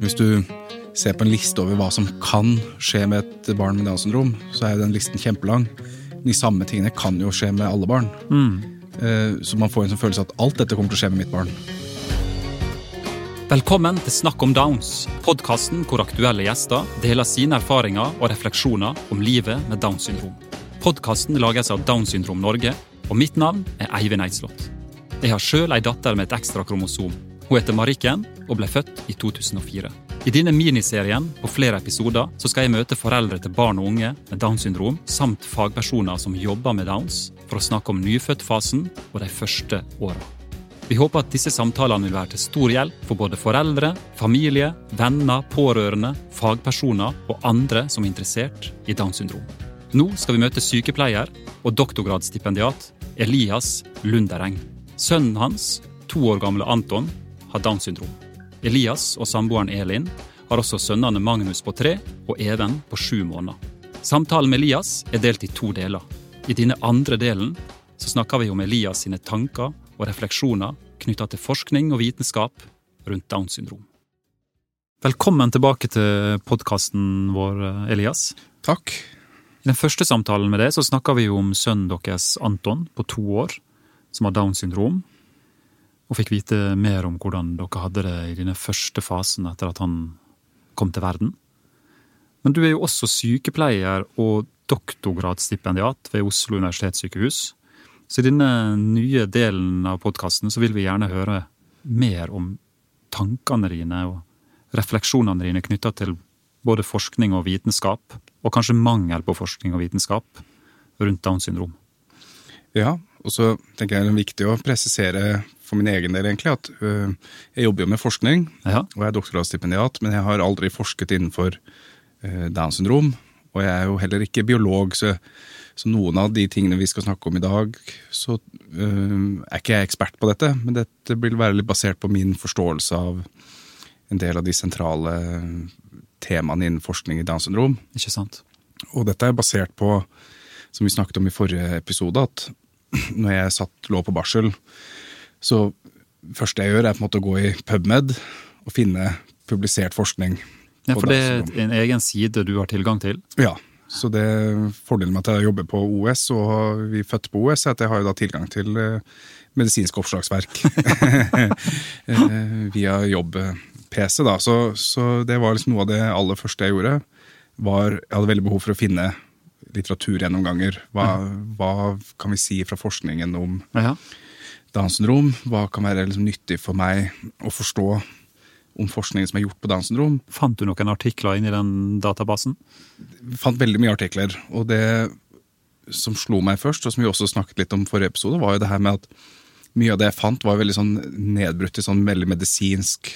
Hvis du ser på en liste over hva som kan skje med et barn med Downs syndrom, så er jo den listen kjempelang. De samme tingene kan jo skje med alle barn. Mm. Så man får en sånn følelse at alt dette kommer til å skje med mitt barn. Velkommen til Snakk om Downs, podkasten hvor aktuelle gjester deler sine erfaringer og refleksjoner om livet med Downs syndrom. Podkasten lages av Downs syndrom Norge, og mitt navn er Eivind Eidslott. Jeg har sjøl ei datter med et ekstra kromosom. Hun heter Marikken og ble født i 2004. I denne miniserien på flere episoder så skal jeg møte foreldre til barn og unge med Downs syndrom, samt fagpersoner som jobber med Downs, for å snakke om nyfødtfasen og de første åra. Vi håper at disse samtalene vil være til stor hjelp for både foreldre, familie, venner, pårørende, fagpersoner og andre som er interessert i Downs syndrom. Nå skal vi møte sykepleier og doktorgradsstipendiat Elias Lundereng. Sønnen hans, to år gamle Anton, har Downs syndrom. Elias og samboeren Elin har også sønnene Magnus på tre og Even på sju måneder. Samtalen med Elias er delt i to deler. I denne andre delen så snakker vi om Elias sine tanker og refleksjoner knytta til forskning og vitenskap rundt Downs syndrom. Velkommen tilbake til podkasten vår, Elias. Takk. I den første samtalen med deg så snakka vi om sønnen deres Anton på to år, som har Downs syndrom, og fikk vite mer om hvordan dere hadde det i denne første fasen etter at han kom til verden. Men du er jo også sykepleier og doktorgradsstipendiat ved Oslo universitetssykehus. Så i denne nye delen av podkasten så vil vi gjerne høre mer om tankene dine og refleksjonene dine knytta til både forskning og vitenskap, og kanskje mangel på forskning og vitenskap rundt Downs syndrom. Ja, og så tenker jeg det er viktig å presisere for min egen del egentlig at øh, jeg jobber jo med forskning, Ja. og jeg er doktorgradsstipendiat, men jeg har aldri forsket innenfor øh, Downs syndrom. Og jeg er jo heller ikke biolog, så, så noen av de tingene vi skal snakke om i dag, så øh, er ikke jeg ekspert på dette. Men dette vil være litt basert på min forståelse av en del av de sentrale temaene innen forskning i Downs syndrom. Ikke sant? Og dette er basert på, som vi snakket om i forrige episode, at når jeg satt, lå på barsel, så første jeg gjør er på en måte å gå i PubMed og finne publisert forskning. Ja, For det er en egen side du har tilgang til? Ja, så det fordelen med at jeg jobber på OS, og vi er født på OS, er at jeg har tilgang til eh, medisinske oppslagsverk eh, via jobb-PC. da. Så, så det var liksom noe av det aller første jeg gjorde. var, Jeg hadde veldig behov for å finne litteraturgjennomganger. Hva, hva kan vi si fra forskningen om Ja. Downs syndrom? Hva kan være liksom nyttig for meg å forstå om forskningen som er gjort på Downs syndrom? Fant du noen artikler inn i den databasen? Fant veldig mye artikler, og det som slo meg først, og som vi også snakket litt om forrige episode, var jo det her med at mye av det jeg fant, var veldig sånn nedbrutt i sånn veldig medisinsk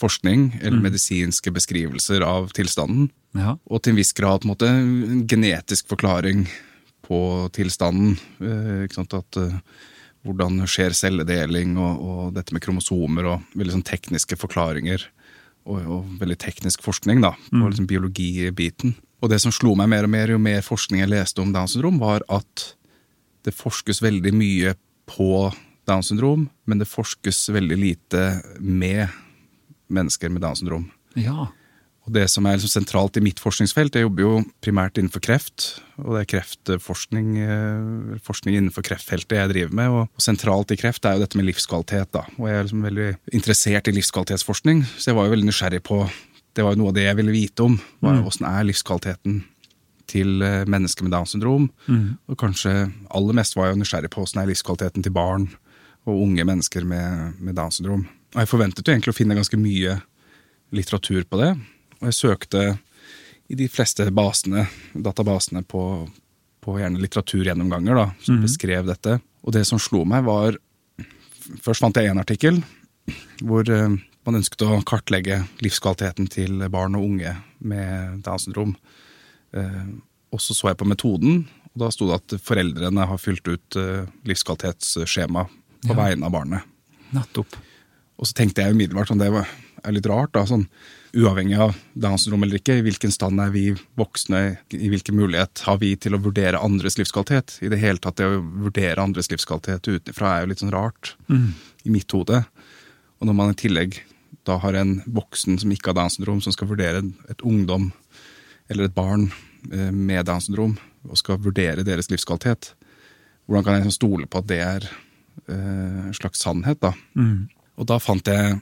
forskning, eller medisinske beskrivelser av tilstanden. Ja. Og til en viss grad en måte en genetisk forklaring på tilstanden. Eh, at eh, Hvordan skjer celledeling, og, og dette med kromosomer, og veldig sånn tekniske forklaringer. Og, og veldig teknisk forskning da, på liksom biologibiten. Og det som slo meg mer og mer jo mer forskning jeg leste om Downs syndrom, var at det forskes veldig mye på Downs syndrom, men det forskes veldig lite med mennesker med Downs syndrom. ja. Og det som er liksom sentralt i mitt forskningsfelt, jeg jobber jo primært innenfor kreft, og det er kreftforskning eh, forskning innenfor kreftfeltet jeg driver med. Og sentralt i kreft er jo dette med livskvalitet, da. Og jeg er liksom veldig interessert i livskvalitetsforskning, så jeg var jo veldig nysgjerrig på Det var jo noe av det jeg ville vite om. Åssen er livskvaliteten til eh, mennesker med Downs syndrom? Og kanskje aller mest var jeg jo nysgjerrig på åssen er livskvaliteten til barn og unge mennesker med, med Downs syndrom. Og jeg forventet jo egentlig å finne ganske mye litteratur på det. Og jeg søkte i de fleste basene, databasene på, på gjerne litteraturgjennomganger da, som beskrev dette. Og det som slo meg, var Først fant jeg én artikkel hvor eh, man ønsket å kartlegge livskvaliteten til barn og unge med Downs syndrom. Eh, og så så jeg på metoden, og da sto det at foreldrene har fylt ut eh, livskvalitetsskjema på Ja. vegne av barnet. Nettopp. Og så tenkte jeg umiddelbart om det var, er litt rart, da, sånn, uavhengig av Downs syndrom eller ikke, i hvilken stand er vi voksne, i hvilken mulighet har vi til å vurdere andres livskvalitet? I det hele tatt, det å vurdere andres livskvalitet utenfra er jo litt sånn rart i mitt hode. Og når man i tillegg da har en voksen som ikke har Downs syndrom, som skal vurdere et ungdom eller et barn eh, med Downs syndrom, og skal vurdere deres livskvalitet, hvordan kan jeg stole på at det er eh, en slags sannhet? da? Mm. Og da fant jeg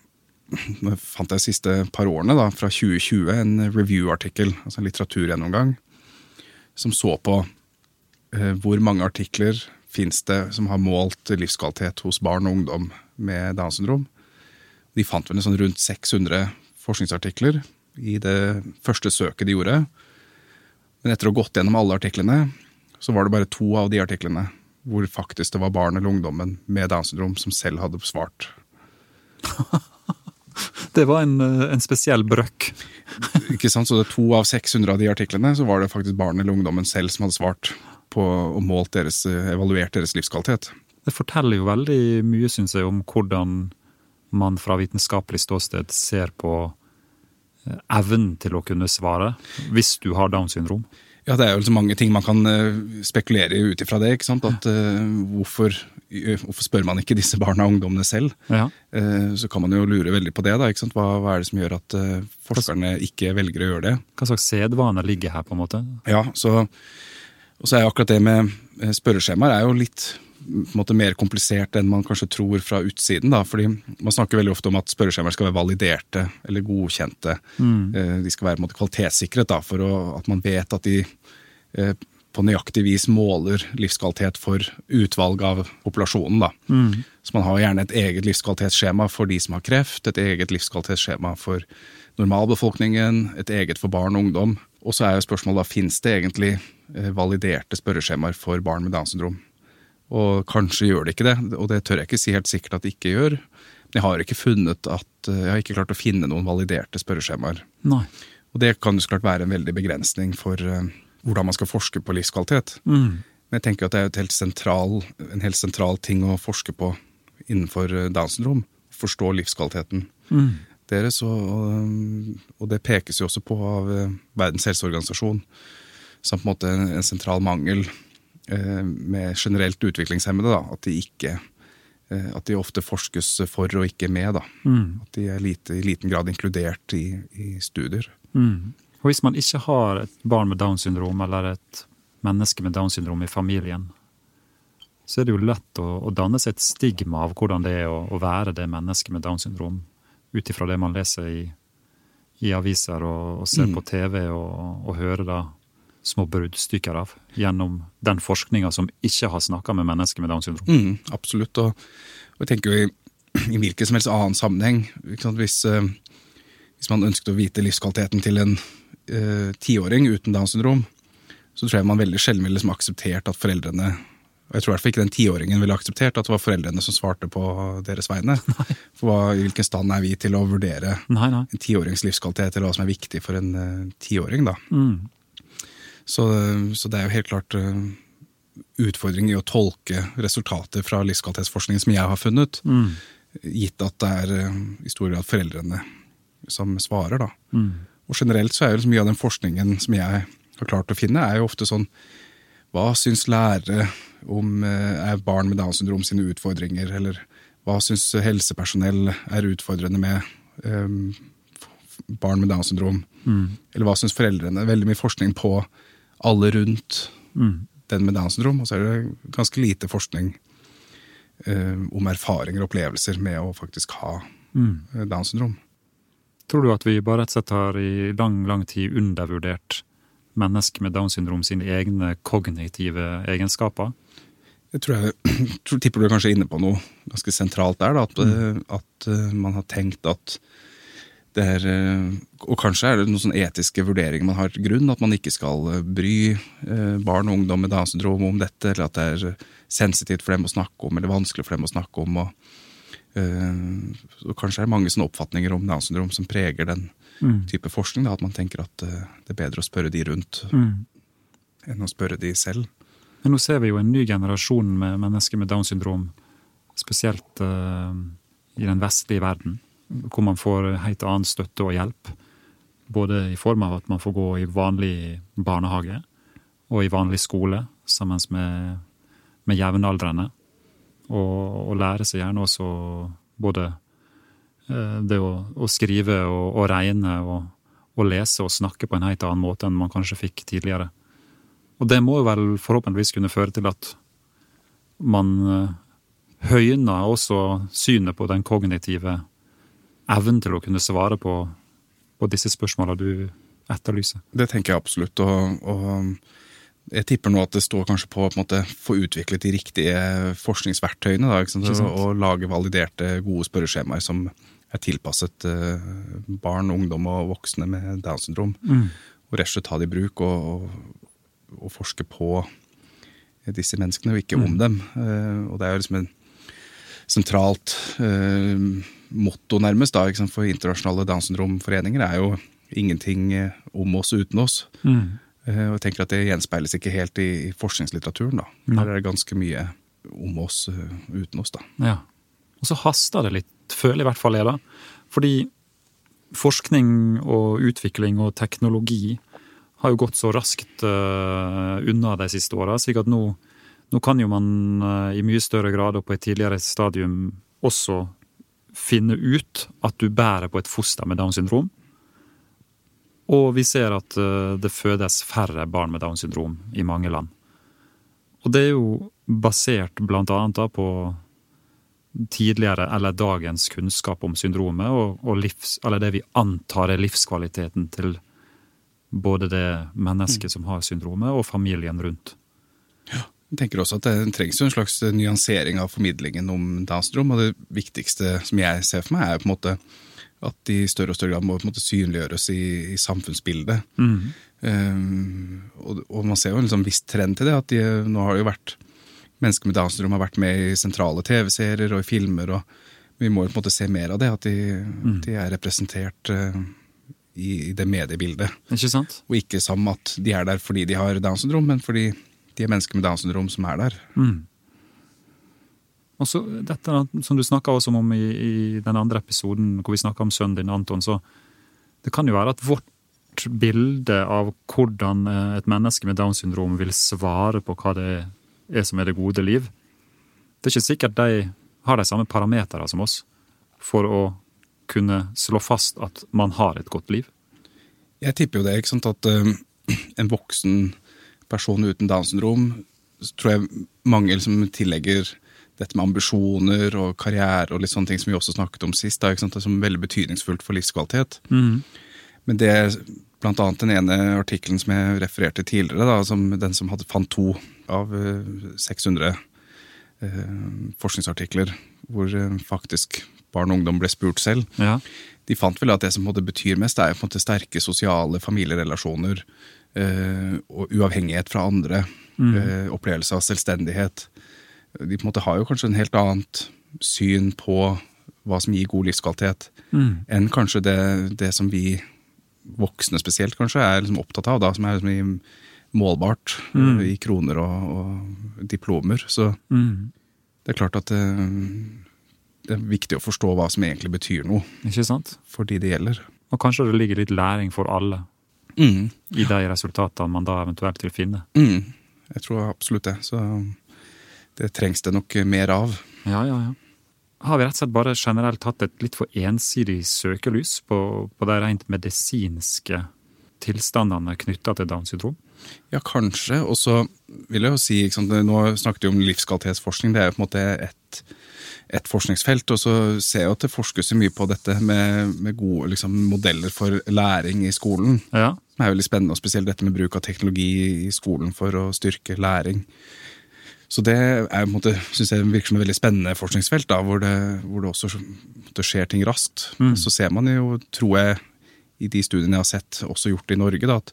fant jeg de siste par årene, da, fra 2020, en review-artikkel, altså en litteraturgjennomgang, som så på eh, hvor mange artikler fins det som har målt livskvalitet hos barn og ungdom med Downs syndrom. De fant vel sånn rundt 600 forskningsartikler i det første søket de gjorde. Men etter å ha gått gjennom alle artiklene, så var det bare to av de artiklene hvor faktisk det var barn eller ungdommen med Downs syndrom som selv hadde svart. Det var en, eh, en spesiell brøkk. Ikke sant? Så det er to av 600 av de artiklene så var det faktisk barn eller ungdommen selv som hadde svart på og målt deres, evaluert deres livskvalitet. Det forteller jo veldig mye, syns jeg, om hvordan man fra vitenskapelig ståsted ser på eh, evnen til å kunne svare hvis du har Downs syndrom. Ja, det er jo så mange ting man kan eh, spekulere i ut ifra det. ikke sant? At uh, hvorfor, hvorfor, spør man ikke disse barna og ungdommene selv? Ja. Uh, så kan man jo lure veldig på det. Hva, hva er det som gjør at uh, forskerne ikke velger å gjøre det? Hva slags sedvane ligger her, på en måte? Ja, så, Og så er akkurat det med spørreskjemaer er jo litt måte mer komplisert enn man kanskje tror fra utsiden. da, fordi Man snakker veldig ofte om at spørreskjemaer skal være validerte eller godkjente. Mm. De skal være på en måte kvalitetssikret da, for å, at man vet at de eh, på nøyaktig vis måler livskvalitet for utvalg av populasjonen. da. Mm. Så man har gjerne et eget livskvalitetsskjema for de som har kreft, et eget livskvalitetsskjema for normalbefolkningen, et eget for barn og ungdom. Og så er jo spørsmålet da, fins det egentlig eh, validerte spørreskjemaer for barn med Downs syndrom? Og kanskje gjør det ikke det, og det tør jeg ikke si helt sikkert at det ikke gjør. Men jeg har ikke funnet at, eh, jeg har ikke klart å finne noen validerte spørreskjemaer. Nei. Og det kan jo så klart være en veldig begrensning for uh, hvordan man skal forske på livskvalitet. Mm. Men jeg tenker at det er helt sentral, en helt sentral ting å forske på innenfor uh, Downs syndrom. Forstå livskvaliteten Mm. deres. Og, og, det pekes jo også på av uh, Verdens helseorganisasjon som på en måte en, en sentral mangel med generelt utviklingshemmede. Da, at de ikke at de ofte forskes for og ikke med. Da. Mm. At de er lite, i liten grad inkludert i, i studier. Mm. Og hvis man ikke har et barn med Downs syndrom eller et menneske med Downs syndrom i familien, så er det jo lett å, å danne seg et stigma av hvordan det er å, å være det mennesket med Downs syndrom, ut ifra det man leser i, i aviser og, og ser Mm. på TV og, og hører da små bruddstykker av, gjennom den forskninga som ikke har snakka med mennesker med Downs syndrom. Mm, absolutt. Og, og jeg tenker jo i, i hvilken som helst annen sammenheng. Hvis, uh, hvis man ønsket å vite livskvaliteten til en tiåring uten Downs syndrom, så tror jeg man veldig sjelden ville liksom akseptert at foreldrene og jeg tror i hvert fall ikke den tiåringen ville akseptert at det var foreldrene som svarte på deres vegne. For hva, i hvilken stand er vi til å vurdere Nei, nei. en tiårings livskvalitet, eller hva som er viktig for en uh, tiåring, da. Mm. Så, så det er jo helt klart uh, utfordring i å tolke resultater fra livskvalitetsforskningen som jeg har funnet, Mm. gitt at det er uh, i stor grad foreldrene som svarer. da. Mm. Og generelt så er jo så mye av den forskningen som jeg har klart å finne, er jo ofte sånn Hva syns lærere om uh, er barn med Downs syndrom sine utfordringer, eller hva syns helsepersonell er utfordrende med um, barn med Downs syndrom? Mm. Eller hva syns foreldrene? Veldig mye forskning på alle rundt Mm. den med Downs syndrom, og så er det ganske lite forskning eh, om erfaringer og opplevelser med å faktisk ha Mm. eh, Downs syndrom. Tror du at vi bare rett og slett har i lang, lang tid undervurdert mennesker med Downs syndrom sine egne kognitive egenskaper? Jeg tror jeg tror, tipper du er kanskje inne på noe ganske sentralt der. Da, at, mm. at eh, man har tenkt at det er eh, Og kanskje er det noen sånne etiske vurderinger man har til grunn. At man ikke skal eh, bry eh, barn og ungdom med Downs syndrom om dette, eller at det er sensitivt for dem å snakke om, eller vanskelig for dem å snakke om. og så Kanskje er det mange sånne oppfatninger om Downs syndrom som preger den Mm. type forskning. Da, at man tenker at eh, det er bedre å spørre de rundt Mm. enn å spørre de selv. Men nå ser vi jo en ny generasjon med mennesker med Downs syndrom, spesielt uh, i den vestlige verden, hvor man får helt annen støtte og hjelp. Både i form av at man får gå i vanlig barnehage og i vanlig skole sammen med, med jevnaldrende. Og, og lære seg gjerne også både Eh, det å, å skrive og, og regne og, og, lese og snakke på en helt annen måte enn man kanskje fikk tidligere. Og det må vel forhåpentligvis kunne føre til at man eh, høyner også synet på den kognitive evnen til å kunne svare på, på disse spørsmåla du etterlyser. Det tenker jeg absolutt. og, og jeg tipper nå at det står kanskje på å få utviklet de riktige forskningsverktøyene. Da, og, og lage validerte, gode spørreskjemaer som er tilpasset uh, barn, ungdom og voksne med Downs syndrom. Mm. Og rett og slett ta det i bruk og, og, og, forske på disse menneskene, og ikke mm. om dem. Uh, og det er jo liksom en sentralt uh, motto, nærmest, da, for internasjonale Downs syndrom-foreninger er jo ingenting om oss uten oss. Mm. Eh, og jeg tenker at Det gjenspeiles ikke helt i, forskningslitteraturen. da. Der er det ganske mye om oss uh, uten oss. da. Ja. Og så haster det litt, føler i hvert fall jeg, da. Fordi forskning og utvikling og teknologi har jo gått så raskt uh, unna de siste åra, slik at nå, nå, kan jo man i mye større grad og på et tidligere stadium også finne ut at du bærer på et foster med Downs syndrom. Og vi ser at eh, det fødes færre barn med Downs syndrom i mange land. Og det er jo basert blant annet på tidligere eller dagens kunnskap om syndromet, og, og livs, eller det vi antar er livskvaliteten til både det mennesket som har syndromet, og familien rundt. Ja, jeg tenker også at Det trengs jo en slags nyansering av formidlingen om Downs syndrom. Og det viktigste som jeg ser for meg, er på en måte at de i større og større grad må på en måte synliggjøres i, i samfunnsbildet. Mm. Um, og, og, man ser jo en liksom viss trend til det. at de, Nå har det jo vært mennesker med Downs syndrom har vært med i sentrale TV-serier og i filmer. og Vi må jo på en måte se mer av det, at de, mm. de er representert uh, i, i, det mediebildet. Ikke sant? Og ikke som at de er der fordi de har Downs syndrom, men fordi de er mennesker med Downs syndrom som er der. Mm. Og så dette som du snakka også om i, i, den andre episoden, hvor vi snakka om sønnen din, Anton, så det kan jo være at vårt bilde av hvordan eh, et menneske med Downs syndrom vil svare på hva det er som er det gode liv Det er ikke sikkert de har de samme parametere som oss for å kunne slå fast at man har et godt liv. Jeg tipper jo det, ikke sant, at uh, en voksen person uten Downs syndrom tror jeg mange liksom tillegger dette med ambisjoner og karriere og litt sånne ting som vi også snakket om sist, da, det er som veldig betydningsfullt for livskvalitet. Mm. Men det blant annet den ene artikkelen som jeg refererte tidligere, da, som den som hadde fant to av 600 eh, eh, forskningsartikler hvor eh, faktisk barn og ungdom ble spurt selv. Ja. De fant vel at det som betyr mest, er på en måte sterke sosiale familierelasjoner eh, og uavhengighet fra andre. Mm. Eh, opplevelse av selvstendighet de på en måte har jo kanskje en helt annet syn på hva som gir god livskvalitet, mm. enn kanskje det, det, som vi voksne spesielt kanskje er liksom opptatt av, da, som er liksom målbart mm. i kroner og, og diplomer. Så mm. det er klart at det, det, er viktig å forstå hva som egentlig betyr noe Ikke sant? for de det gjelder. Og kanskje det ligger litt læring for alle mm. i de resultatene man da eventuelt vil finne. Mm. Jeg tror absolutt det. Så det trengs det nok mer av. Ja, ja, ja. Har vi rett og slett bare generelt hatt et litt for ensidig søkelys på, på de rent medisinske tilstandene knytta til Downs syndrom? Ja, kanskje. Og så vil jeg jo si sant, Nå snakket vi om livskvalitetsforskning. Det er jo på en måte et, et forskningsfelt. Og så ser jeg at det forskes mye på dette med, med gode liksom, modeller for læring i skolen. Ja. Som er veldig spennende, og spesielt dette med bruk av teknologi i skolen for å styrke læring. Så det er, måte, synes jeg virker som et veldig spennende forskningsfelt, da, hvor, det, hvor det også måte, skjer ting raskt. Mm. Så ser man jo, tror jeg, i de studiene jeg har sett, også gjort i Norge, da, at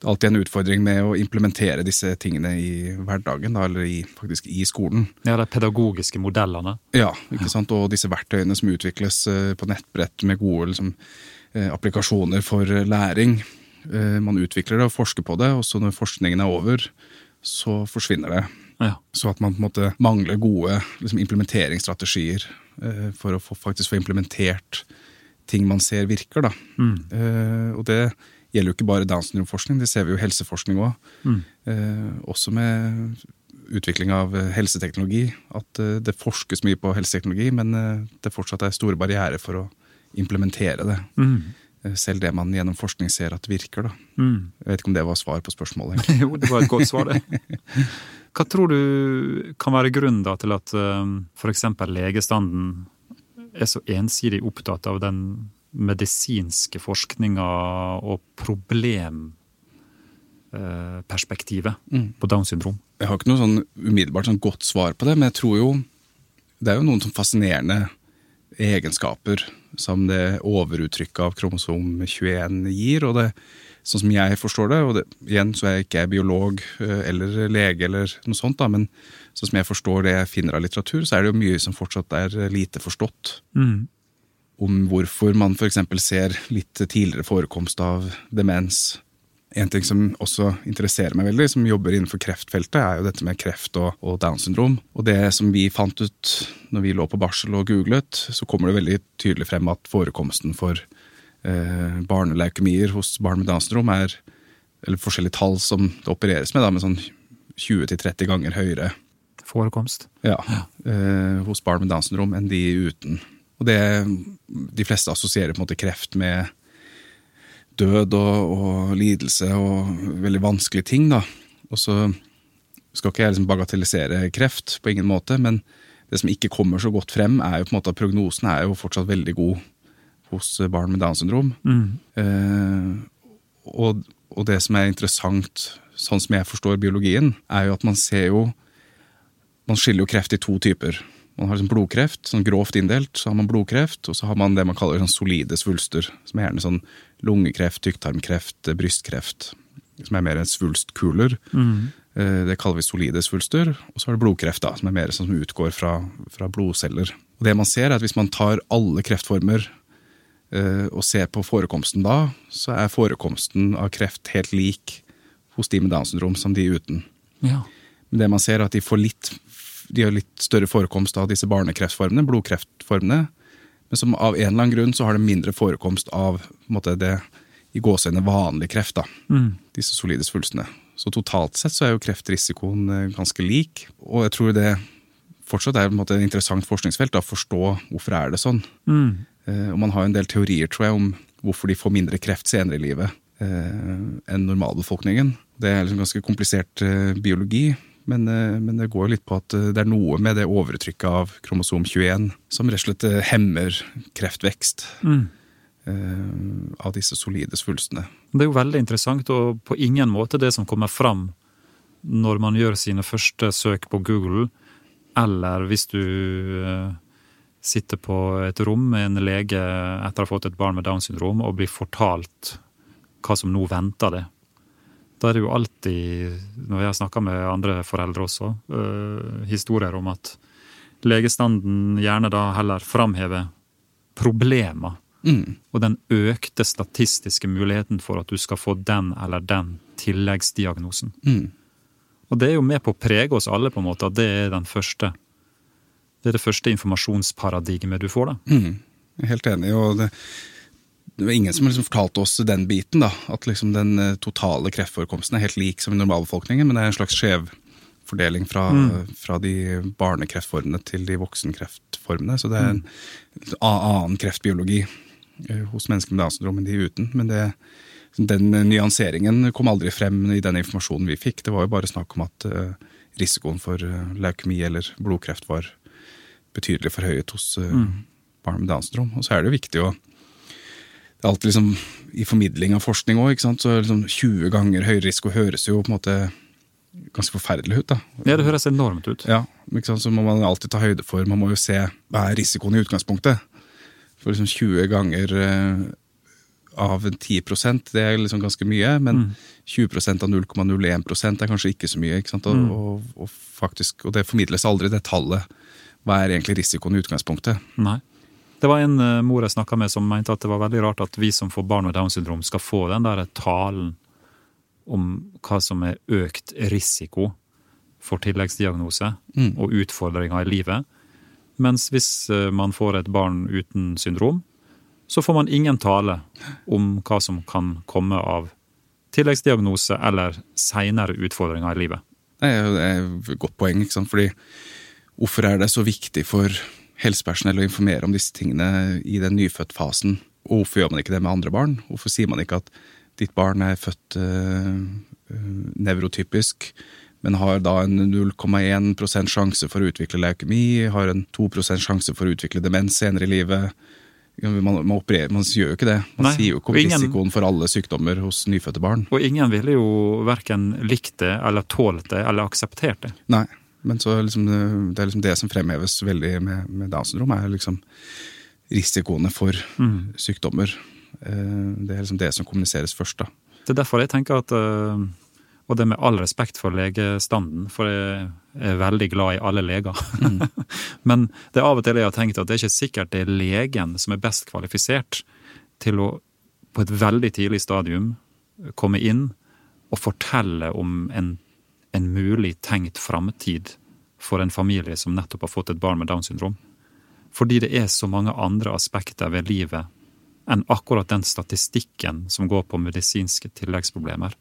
det alltid er en utfordring med å implementere disse tingene i hverdagen, da, eller i, faktisk i skolen. Ja, de pedagogiske modellene. Ja, ikke sant? og disse verktøyene som utvikles eh, på nettbrett med gode liksom, eh, applikasjoner for læring. Eh, man utvikler det og forsker på det, og så når forskningen er over, så forsvinner det. Ja. Så at man på en måte mangler gode liksom, implementeringsstrategier eh, for å få, faktisk få implementert ting man ser virker. Da. Mm. Eh, og det gjelder jo ikke bare Downs syndrome-forskning, det ser vi jo i helseforskning òg. Mm. Eh, også med utvikling av eh, helseteknologi. At eh, det forskes mye på helseteknologi, men eh, det fortsatt er store barrierer for å implementere det. Mm. Selv det man gjennom forskning ser at virker. da. Mm. Jeg vet ikke om det var svar på spørsmålet. Jo, det var et godt svar, det. Hva tror du kan være grunnen da til at um, f.eks. legestanden er så ensidig opptatt av den medisinske forskninga og problemperspektivet Mm. på Downs syndrom? Jeg har ikke noe sånn umiddelbart sånn godt svar på det, men jeg tror jo det er jo noen sånn fascinerende egenskaper som det overuttrykket av kromosom 21 gir. og det, Sånn som jeg forstår det, og det, igjen så er jeg ikke biolog eh, eller lege, eller noe sånt, da, men sånn som jeg forstår det jeg finner av litteratur, så er det jo mye som fortsatt er lite forstått. Mm. Om hvorfor man f.eks. ser litt tidligere forekomst av demens. En ting som også interesserer meg veldig, som jobber innenfor kreftfeltet, er jo dette med kreft og, og Downs syndrom. Og det som vi fant ut når vi lå på barsel og googlet, så kommer det veldig tydelig frem at forekomsten for eh, barneleukemier hos barn med Downs syndrom er eller forskjellige tall som det opereres med, da, med sånn 20-30 ganger høyere Forekomst. ja, eh, hos barn med Downs syndrom enn de uten. Og det, De fleste assosierer på en måte kreft med død og, og lidelse og veldig vanskelige ting. da. Og så skal ikke jeg liksom bagatellisere kreft, på ingen måte, men det som ikke kommer så godt frem, er jo på en måte at prognosen er jo fortsatt veldig god hos barn med Downs syndrom. Mm. Eh, og, og det som er interessant, sånn som jeg forstår biologien, er jo at man ser jo Man skiller jo kreft i to typer. Man har liksom blodkreft, sånn grovt inndelt. Så har man blodkreft, og så har man det man kaller sånn solide svulster. Som er gjerne sånn lungekreft, tykktarmkreft, eh, brystkreft. Som er mer svulstkuler. Mm. Eh, Det kaller vi solide svulster. Og så har du blodkreft, da, som er mer sånn som utgår fra, fra blodceller. Og det man ser, er at hvis man tar alle kreftformer eh, og ser på forekomsten da, så er forekomsten av kreft helt lik hos de med Downs syndrom som de uten. Ja. Men det man ser, er at de får litt, de har litt større forekomst av disse barnekreftformene, blodkreftformene. Men som av en eller annen grunn så har det mindre forekomst av måte, det i gåseøyne vanlig kreft. da, Mm. Disse solide svulstene. Så totalt sett så er jo kreftrisikoen eh, ganske lik. Og jeg tror det fortsatt er på en måte et interessant forskningsfelt da, å forstå hvorfor er det sånn. Mm. Eh, Og man har en del teorier tror jeg, om hvorfor de får mindre kreft senere i livet eh, enn normalbefolkningen. Det er liksom ganske komplisert eh, biologi, men, men det går litt på at det er noe med det overtrykket av kromosom 21 som rett og slett hemmer kreftvekst Mm. av disse solide svulstene. Det er jo veldig interessant, og på ingen måte det som kommer fram når man gjør sine første søk på Google, eller hvis du sitter på et rom med en lege etter å ha fått et barn med Downs syndrom og blir fortalt hva som nå venter det. Da er det jo alltid, når jeg har snakka med andre foreldre også, eh, historier om at legestanden gjerne da heller framhever problemer Mm. og den økte statistiske muligheten for at du skal få den eller den tilleggsdiagnosen. Mm. Og det er jo med på å prege oss alle, på en måte, at det er den første Det er det første informasjonsparadigmet du får, da. Mm. Jeg er helt enig. og det, det var ingen som liksom fortalte oss den biten. da, At liksom den eh, totale kreftforekomsten er helt lik som i normalbefolkningen, men det er en slags skjevfordeling fra, fra de barnekreftformene til de voksenkreftformene. Så det er en annen kreftbiologi eh, hos mennesker med Downs syndrom enn de uten. Men det, den nyanseringen kom aldri frem i den informasjonen vi fikk. Det var jo bare snakk om at eh, risikoen for leukemi eller blodkreft var betydelig forhøyet hos mm. barn med Downs syndrom. Og så er det jo viktig å det er alltid liksom, I formidling av forskning òg, så liksom 20 ganger høyere risiko høres jo på en måte ganske forferdelig ut. da. Ja, det høres enormt ut. Ja, ikke sant? Så må man alltid ta høyde for Man må jo se hva er risikoen i utgangspunktet. For liksom 20 ganger eh, av 10% det er liksom ganske mye, men 20% av 0,01 er kanskje ikke så mye. ikke sant? Og, og, og, faktisk, og det formidles aldri, det tallet. Hva er egentlig risikoen i utgangspunktet? Nei. Det var en eh, mor jeg snakka med som mente at det var veldig rart at vi som får barn med Downs syndrom, skal få den der talen om hva som er økt risiko for tilleggsdiagnose Mm. og utfordringer i livet. Mens hvis eh, man får et barn uten syndrom, så får man ingen tale om hva som kan komme av tilleggsdiagnose eller seinere utfordringer i livet. Det er jo et godt poeng, ikke sant. Fordi hvorfor er det så viktig for helsepersonell å informere om disse tingene i den nyfødtfasen? Og hvorfor gjør man ikke det med andre barn? Hvorfor sier man ikke at ditt barn er født øh, nevrotypisk, men har da en 0,1% sjanse for å utvikle leukemi, har en 2% sjanse for å utvikle demens senere i livet? Man, man, opererer, man gjør jo ikke det. Man Nei, sier jo ikke om ingen- risikoen for alle sykdommer hos nyfødte barn. Og ingen ville jo verken likt det, eller tålt det, eller akseptert det. Nei, men så liksom, det- det er liksom det som fremheves veldig med, med Downs syndrom, er liksom risikoene for sykdommer. Eh, Det er liksom det som kommuniseres først, da. Det er derfor jeg tenker at øh, Og det med all respekt for legestanden, for jeg er veldig glad i alle leger. Men det er av og til jeg har tenkt at det er ikke sikkert det er legen som er best kvalifisert til å på et veldig tidlig stadium komme inn og fortelle om en, en mulig tenkt framtid for en familie som nettopp har fått et barn med Downs syndrom. Fordi det er så mange andre aspekter ved livet enn akkurat den statistikken som går på medisinske tilleggsproblemer,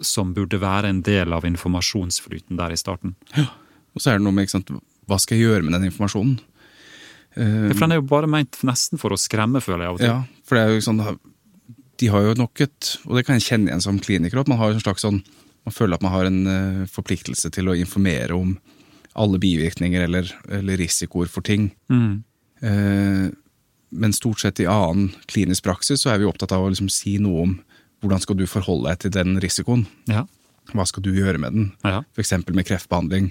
som burde være en del av informasjonsflyten der i starten. Ja, Og så er det noe med ikke sant, hva skal jeg gjøre med den informasjonen? Eh, For den er jo bare ment nesten for å skremme, føler jeg av og til. Ja, for det er jo sånn De har jo nok et Og det kan jeg kjenne igjen som kliniker, at man har en slags sånn Man føler at man har en eh, forpliktelse til å informere om alle bivirkninger eller, eller risikoer for ting. Mm. Eh, men stort sett i annen klinisk praksis så er vi opptatt av å liksom si noe om hvordan skal du forholde deg til den risikoen. Ja. Hva skal du gjøre med den? Ja. F.eks. med kreftbehandling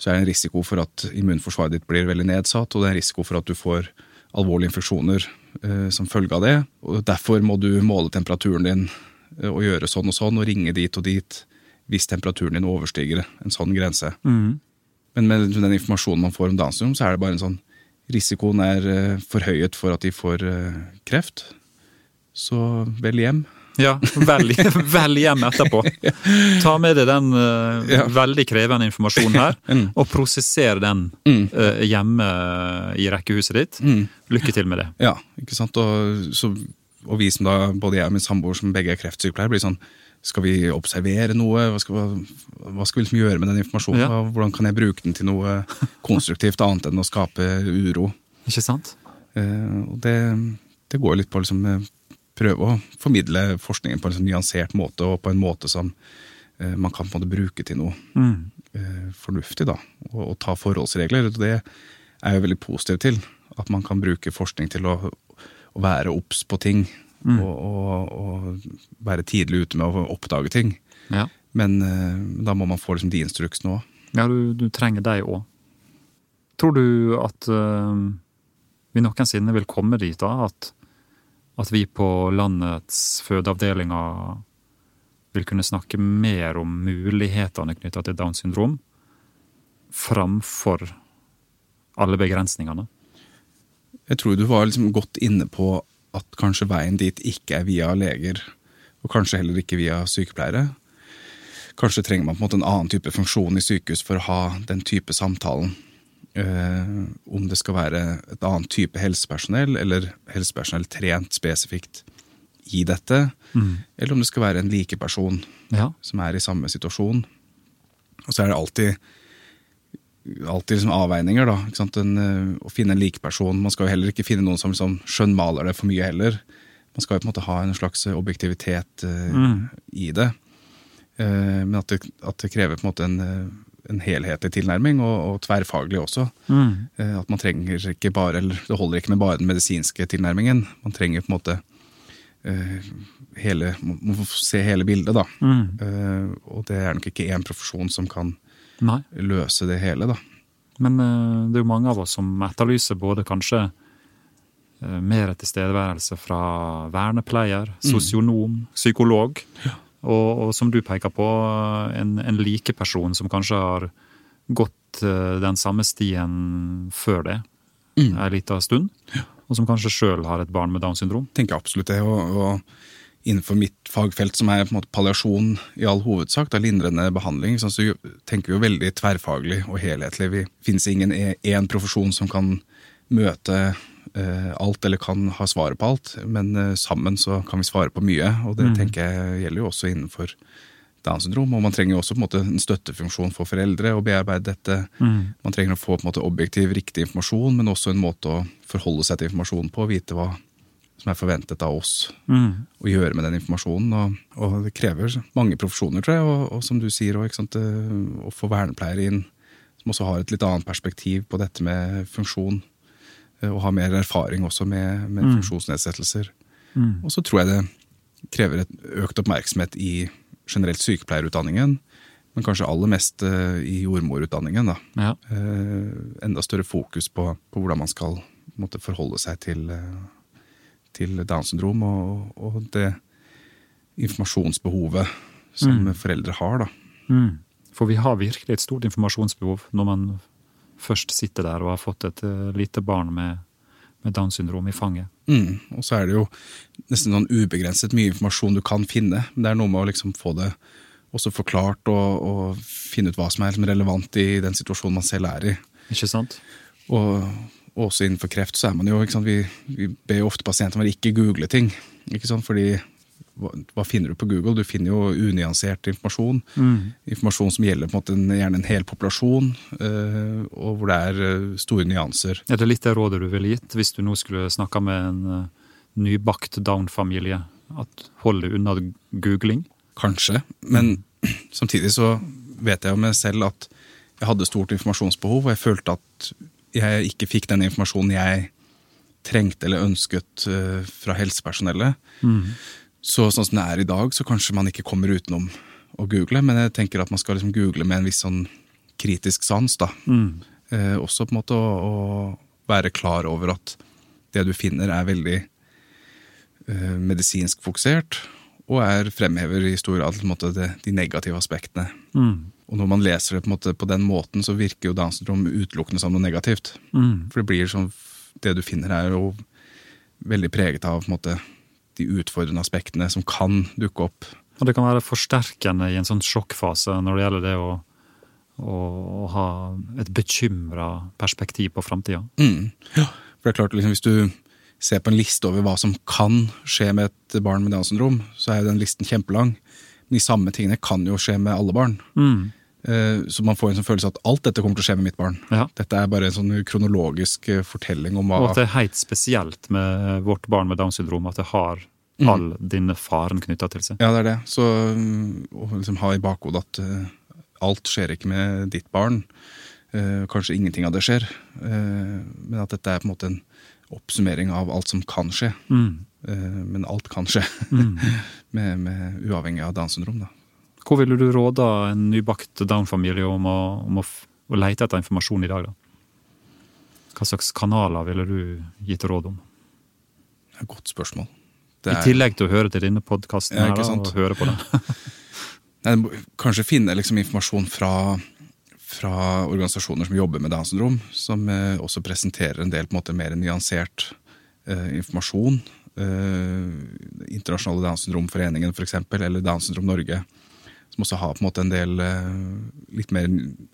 så er det en risiko for at immunforsvaret ditt blir veldig nedsatt, og det er en risiko for at du får alvorlige infeksjoner eh, som følge av det. Og Derfor må du måle temperaturen din eh, og gjøre sånn og sånn, og ringe dit og dit hvis temperaturen din overstiger en sånn grense. Mm. Men med den informasjonen man får om Downs syndrom, så er det bare en sånn Risikoen er eh, forhøyet for at de får eh, kreft. Så vel hjem. Ja, velg, vel hjem etterpå. Ta med deg den uh, Ja. veldig krevende informasjonen her, Mm. og prosesser den uh, hjemme i rekkehuset ditt. Mm. Lykke til med det. Ja, ikke sant? Og, så, og vi som da, både jeg og min samboer som begge er kreftsykepleiere, blir sånn Skal vi observere noe? Hva skal, hva, skal vi liksom gjøre med den informasjonen? Ja. Hvordan kan jeg bruke den til noe konstruktivt annet enn å skape uro? Ikke sant? Eh, og det, det går litt på å liksom, eh, prøve å formidle forskningen på en sånn nyansert måte, og på en måte som eh, man kan på en måte bruke til noe Mm. eh, fornuftig, da. Og, og ta forholdsregler. Og det er jeg veldig positiv til. At man kan bruke forskning til å, å være obs på ting. Og, og, og være tidlig ute med å oppdage ting. Ja, Men uh, da må man få liksom, de instruksene òg. ja du, du trenger deg òg. Tror du at uh, vi noensinne vil komme dit da, at, at vi på landets fødeavdelinger vil kunne snakke mer om mulighetene knytta til Downs syndrom, framfor alle begrensningene? Jeg tror du var liksom godt inne på at kanskje veien dit ikke er via leger, og kanskje heller ikke via sykepleiere. Kanskje trenger man på en måte en annen type funksjon i sykehus for å ha den type samtalen. Eh, om det skal være et annet type helsepersonell, eller helsepersonell trent spesifikt i dette, eller om det skal være en likeperson Ja. som er i samme situasjon. Og så er det alltid, alltid liksom avveininger, da. Ikke sant? En, eh, å finne en likeperson. Man skal jo heller ikke finne noen som liksom skjønnmaler det for mye heller. Man skal jo på en måte ha en slags objektivitet eh, i det. Uh, men at det, at det krever på en måte en, eh, en helhetlig tilnærming, og, og tverrfaglig også. Eh, at man trenger ikke bare, eller Det holder ikke med bare den medisinske tilnærmingen. Man trenger på en måte eh, hele, Man må se hele bildet, da. Eh, og det er nok ikke én profesjon som kan Nei. løse det hele, da. Men eh, det er jo mange av oss som etterlyser både kanskje eh, mer tilstedeværelse fra vernepleier, sosionom, psykolog. Og, og som du peker på, en, en likeperson som kanskje har gått eh, den samme stien før det, Mm. en liten stund. Og som kanskje sjøl har et barn med Downs syndrom. tenker absolutt det. Og, og innenfor mitt fagfelt, som er på en måte palliasjon i all hovedsak, da lindrende behandling, sånn, så tenker vi jo veldig tverrfaglig og helhetlig. Vi finnes ingen e- én profesjon som kan møte eh, alt eller kan ha svaret på alt, men eh, sammen så kan vi svare på mye. Og det tenker jeg gjelder jo også innenfor Downs syndrom. Og man trenger jo også på en måte en støttefunksjon for foreldre å bearbeide dette. Mm. Man trenger å få på en måte objektiv, riktig informasjon, men også en måte å forholde seg til informasjonen på. Vite hva som er forventet av oss Mm. å gjøre med den informasjonen. Og, og det krever mange profesjoner, tror jeg. Og, og som du sier, sant, eh, å få vernepleiere inn som også har et litt annet perspektiv på dette med funksjon. eh, Og har mer erfaring også med, med Mm. funksjonsnedsettelser. Mm. Og så tror jeg det krever et økt oppmerksomhet i generelt sykepleierutdanningen, men kanskje aller mest eh, i jordmorutdanningen. da. Ja. Eh, enda større fokus på, på hvordan man skal måtte, forholde seg til, til Downs syndrom og, og det informasjonsbehovet som Mm. foreldre har. da. Mm. For vi har virkelig et stort informasjonsbehov når man først sitter der og har fått et eh, lite barn med, med Downs syndrom i fanget. Mm. Og så er det jo nesten sånn ubegrenset mye informasjon du kan finne. Men det er noe med å liksom få det også forklart og, og finne ut hva som er liksom relevant i den situasjonen man selv er i. Ikke sant? Og også innenfor kreft så er man jo ikke sant, vi, vi ber jo ofte pasientene ikke google ting. ikke sant, fordi hva, finner du på Google? Du finner jo unyansert informasjon. Mm. Informasjon som gjelder på en måte en, gjerne en hel populasjon, øh, og hvor det er eh, store nyanser. Er det litt det rådet du ville gitt hvis du nå skulle snakka med en eh, nybakt Down-familie? At Holde unna googling? Kanskje. Men samtidig så vet jeg jo meg selv at jeg hadde stort informasjonsbehov, og jeg følte at jeg ikke fikk den informasjonen jeg trengte eller ønsket eh, fra helsepersonellet. Mm. Så sånn som det er i dag, så kanskje man ikke kommer utenom å google, men jeg tenker at man skal liksom google med en viss sånn kritisk sans, da. Mm. Eh, også på en måte å, å være klar over at det du finner er veldig eh, medisinsk fokusert, og er fremhever i stor grad de negative aspektene. Mm. Og når man leser det på, en måte, på den måten, så virker jo Downs syndrom utelukkende som noe negativt. Mm. For det blir sånn, det du finner er jo veldig preget av på en måte, de utfordrende aspektene som kan dukke opp. Og det kan være forsterkende i en sånn sjokkfase når det gjelder det å, å, å ha et bekymra perspektiv på framtida. Mm. For det er klart, liksom, Hvis du ser på en liste over hva som kan skje med et barn med Downs syndrom, så er jo den listen kjempelang. Men de samme tingene kan jo skje med alle barn. Mm. Eh, Så man får en sånn følelse at alt dette kommer til å skje med mitt barn. Ja. Dette er bare en sånn kronologisk eh, fortelling om hva Og at det er helt spesielt med vårt barn med Downs syndrom at det har all denne faren knytta til seg. Ja, det er det. Så mm, å liksom ha i bakhodet at eh, alt skjer ikke med ditt barn. Eh, kanskje ingenting av det skjer. Eh, men at dette er på en måte en oppsummering av alt som kan skje. Mm. Eh, men alt kan skje. Mm. med, med, uavhengig av Downs syndrom. Da. Hvor ville du råde en nybakt Down-familie om, å, om å, å lete etter informasjon i dag, da? Hva slags kanaler ville du gitt råd om? Det er et godt spørsmål. Det I er- tillegg til å høre til denne podkasten Ja, her, da, og høre på den. Nei, kanskje finne liksom informasjon fra, fra organisasjoner som jobber med Downs syndrom, som eh, også presenterer en del på en måte mer nyansert eh, informasjon. Eh, Internasjonale Downs syndromforeningen f.eks., eller Downs syndrom Norge. Som også har på en måte en del eh, litt mer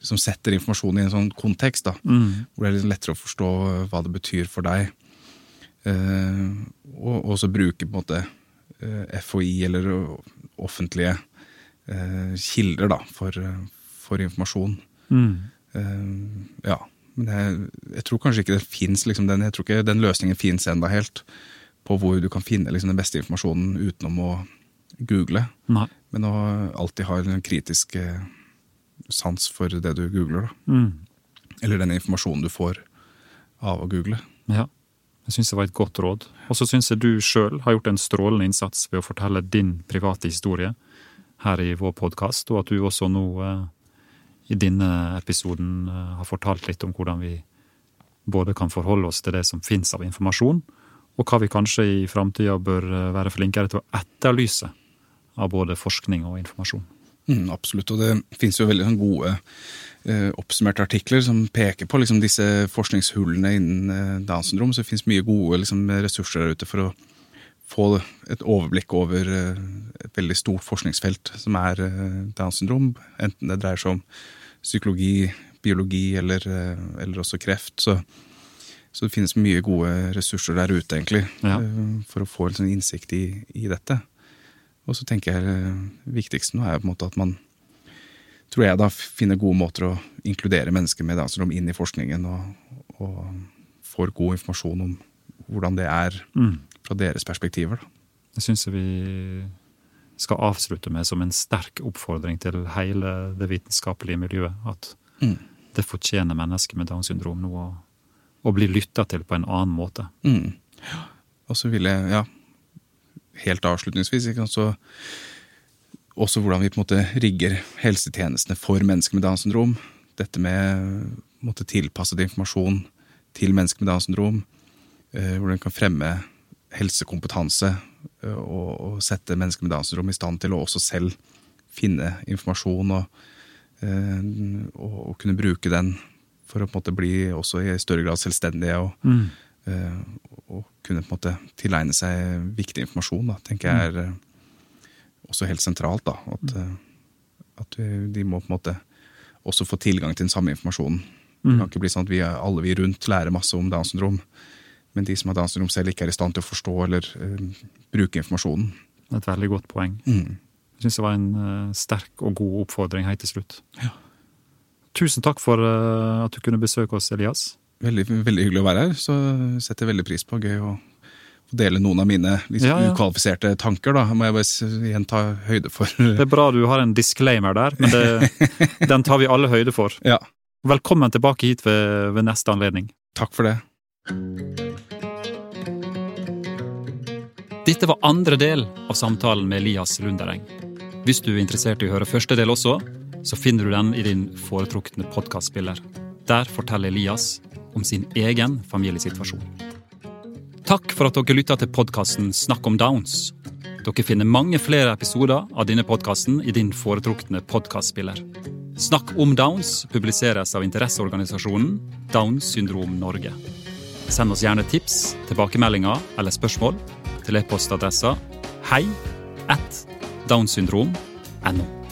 Som setter informasjonen i en sånn kontekst. da, Mm. Hvor det er litt lettere å forstå eh, hva det betyr for deg. Eh, og også bruke på en måte FHI eller offentlige eh, kilder da, for, for informasjon. Mm. Ja. Men jeg, jeg tror kanskje ikke det fins liksom, den, jeg tror ikke den løsningen fins ennå helt. På hvor du kan finne liksom, den beste informasjonen utenom å google. Nei. Men å alltid ha en kritisk eh, sans for det du googler. Da. Mm. Eller den informasjonen du får av å google. Ja. Jeg syns det var et godt råd. Og så syns jeg du sjøl har gjort en strålende innsats ved å fortelle din private historie her i vår podkast, og at du også nå eh, i denne episoden eh, har fortalt litt om hvordan vi både kan forholde oss til det som fins av informasjon, og hva vi kanskje i framtida bør være flinkere til å etterlyse av både forskning og informasjon. Mm, absolutt, og det finnes jo veldig sånn gode eh, oppsummerte artikler som peker på liksom, disse forskningshullene innen eh, Downs syndrom. Så det finnes mye gode liksom, ressurser der ute for å få et overblikk over eh, et veldig stort forskningsfelt som er eh, Downs syndrom. Enten det dreier seg om psykologi, biologi eller, eh, eller også kreft. Så, så det finnes mye gode ressurser der ute, egentlig, Ja. eh, for å få en sånn innsikt i, i dette. Og så tenker jeg det viktigste nå er på en måte at man tror jeg da finner gode måter å inkludere mennesker med Downs syndrom inn i forskningen, og, og, får god informasjon om hvordan det er mm. fra deres perspektiver. Da. Det syns jeg vi skal avslutte med som en sterk oppfordring til hele det vitenskapelige miljøet. At mm. det fortjener mennesker med Downs syndrom nå å, å bli lytta til på en annen måte. Mm. Og så vil jeg, ja, helt avslutningsvis, så også hvordan vi på en måte rigger helsetjenestene for mennesker med Downs syndrom. Dette med måtte tilpasset informasjon til mennesker med Downs syndrom. Eh, hvordan vi kan fremme helsekompetanse eh, og, og, sette mennesker med Downs syndrom i stand til å også selv finne informasjon og, eh, og, og, kunne bruke den for å på en måte bli også i større grad selvstendige og, mm. Og kunne på en måte tilegne seg viktig informasjon. Da, tenker jeg er også helt sentralt. da, At, mm. Eh, at de må på en måte også få tilgang til den samme informasjonen. Det kan mm. ikke bli sånn at vi alle vi rundt lærer masse om Downs syndrom, men de som har Downs syndrom selv ikke er i stand til å forstå eller uh, bruke informasjonen. Et veldig godt poeng. Mm. Jeg syns det var en uh, sterk og god oppfordring helt til slutt. Ja. Tusen takk for uh, at du kunne besøke oss, Elias. Veldig, veldig hyggelig å være her. Så setter veldig pris på. Gøy å dele noen av mine liksom, ja, ja. ukvalifiserte tanker. da, må jeg bare igjen ta høyde for. Det er bra du har en disclaimer der, men det, den tar vi alle høyde for. Ja. Velkommen tilbake hit ved, ved neste anledning. Takk for det. Dette var andre del av samtalen med Elias Lundereng. Hvis du er interessert i å høre første del også, så finner du den i din foretrukne podkastspiller. Der forteller Elias om sin egen familiesituasjon. Takk for at dere lytta til podkasten Snakk om Downs. Dere finner mange flere episoder av denne podkasten i din foretrukne podkastspiller. Snakk om Downs publiseres av interesseorganisasjonen Downs syndrom Norge. Send oss gjerne tips, tilbakemeldinger eller spørsmål til e-postadressa hei at downsyndrom.no.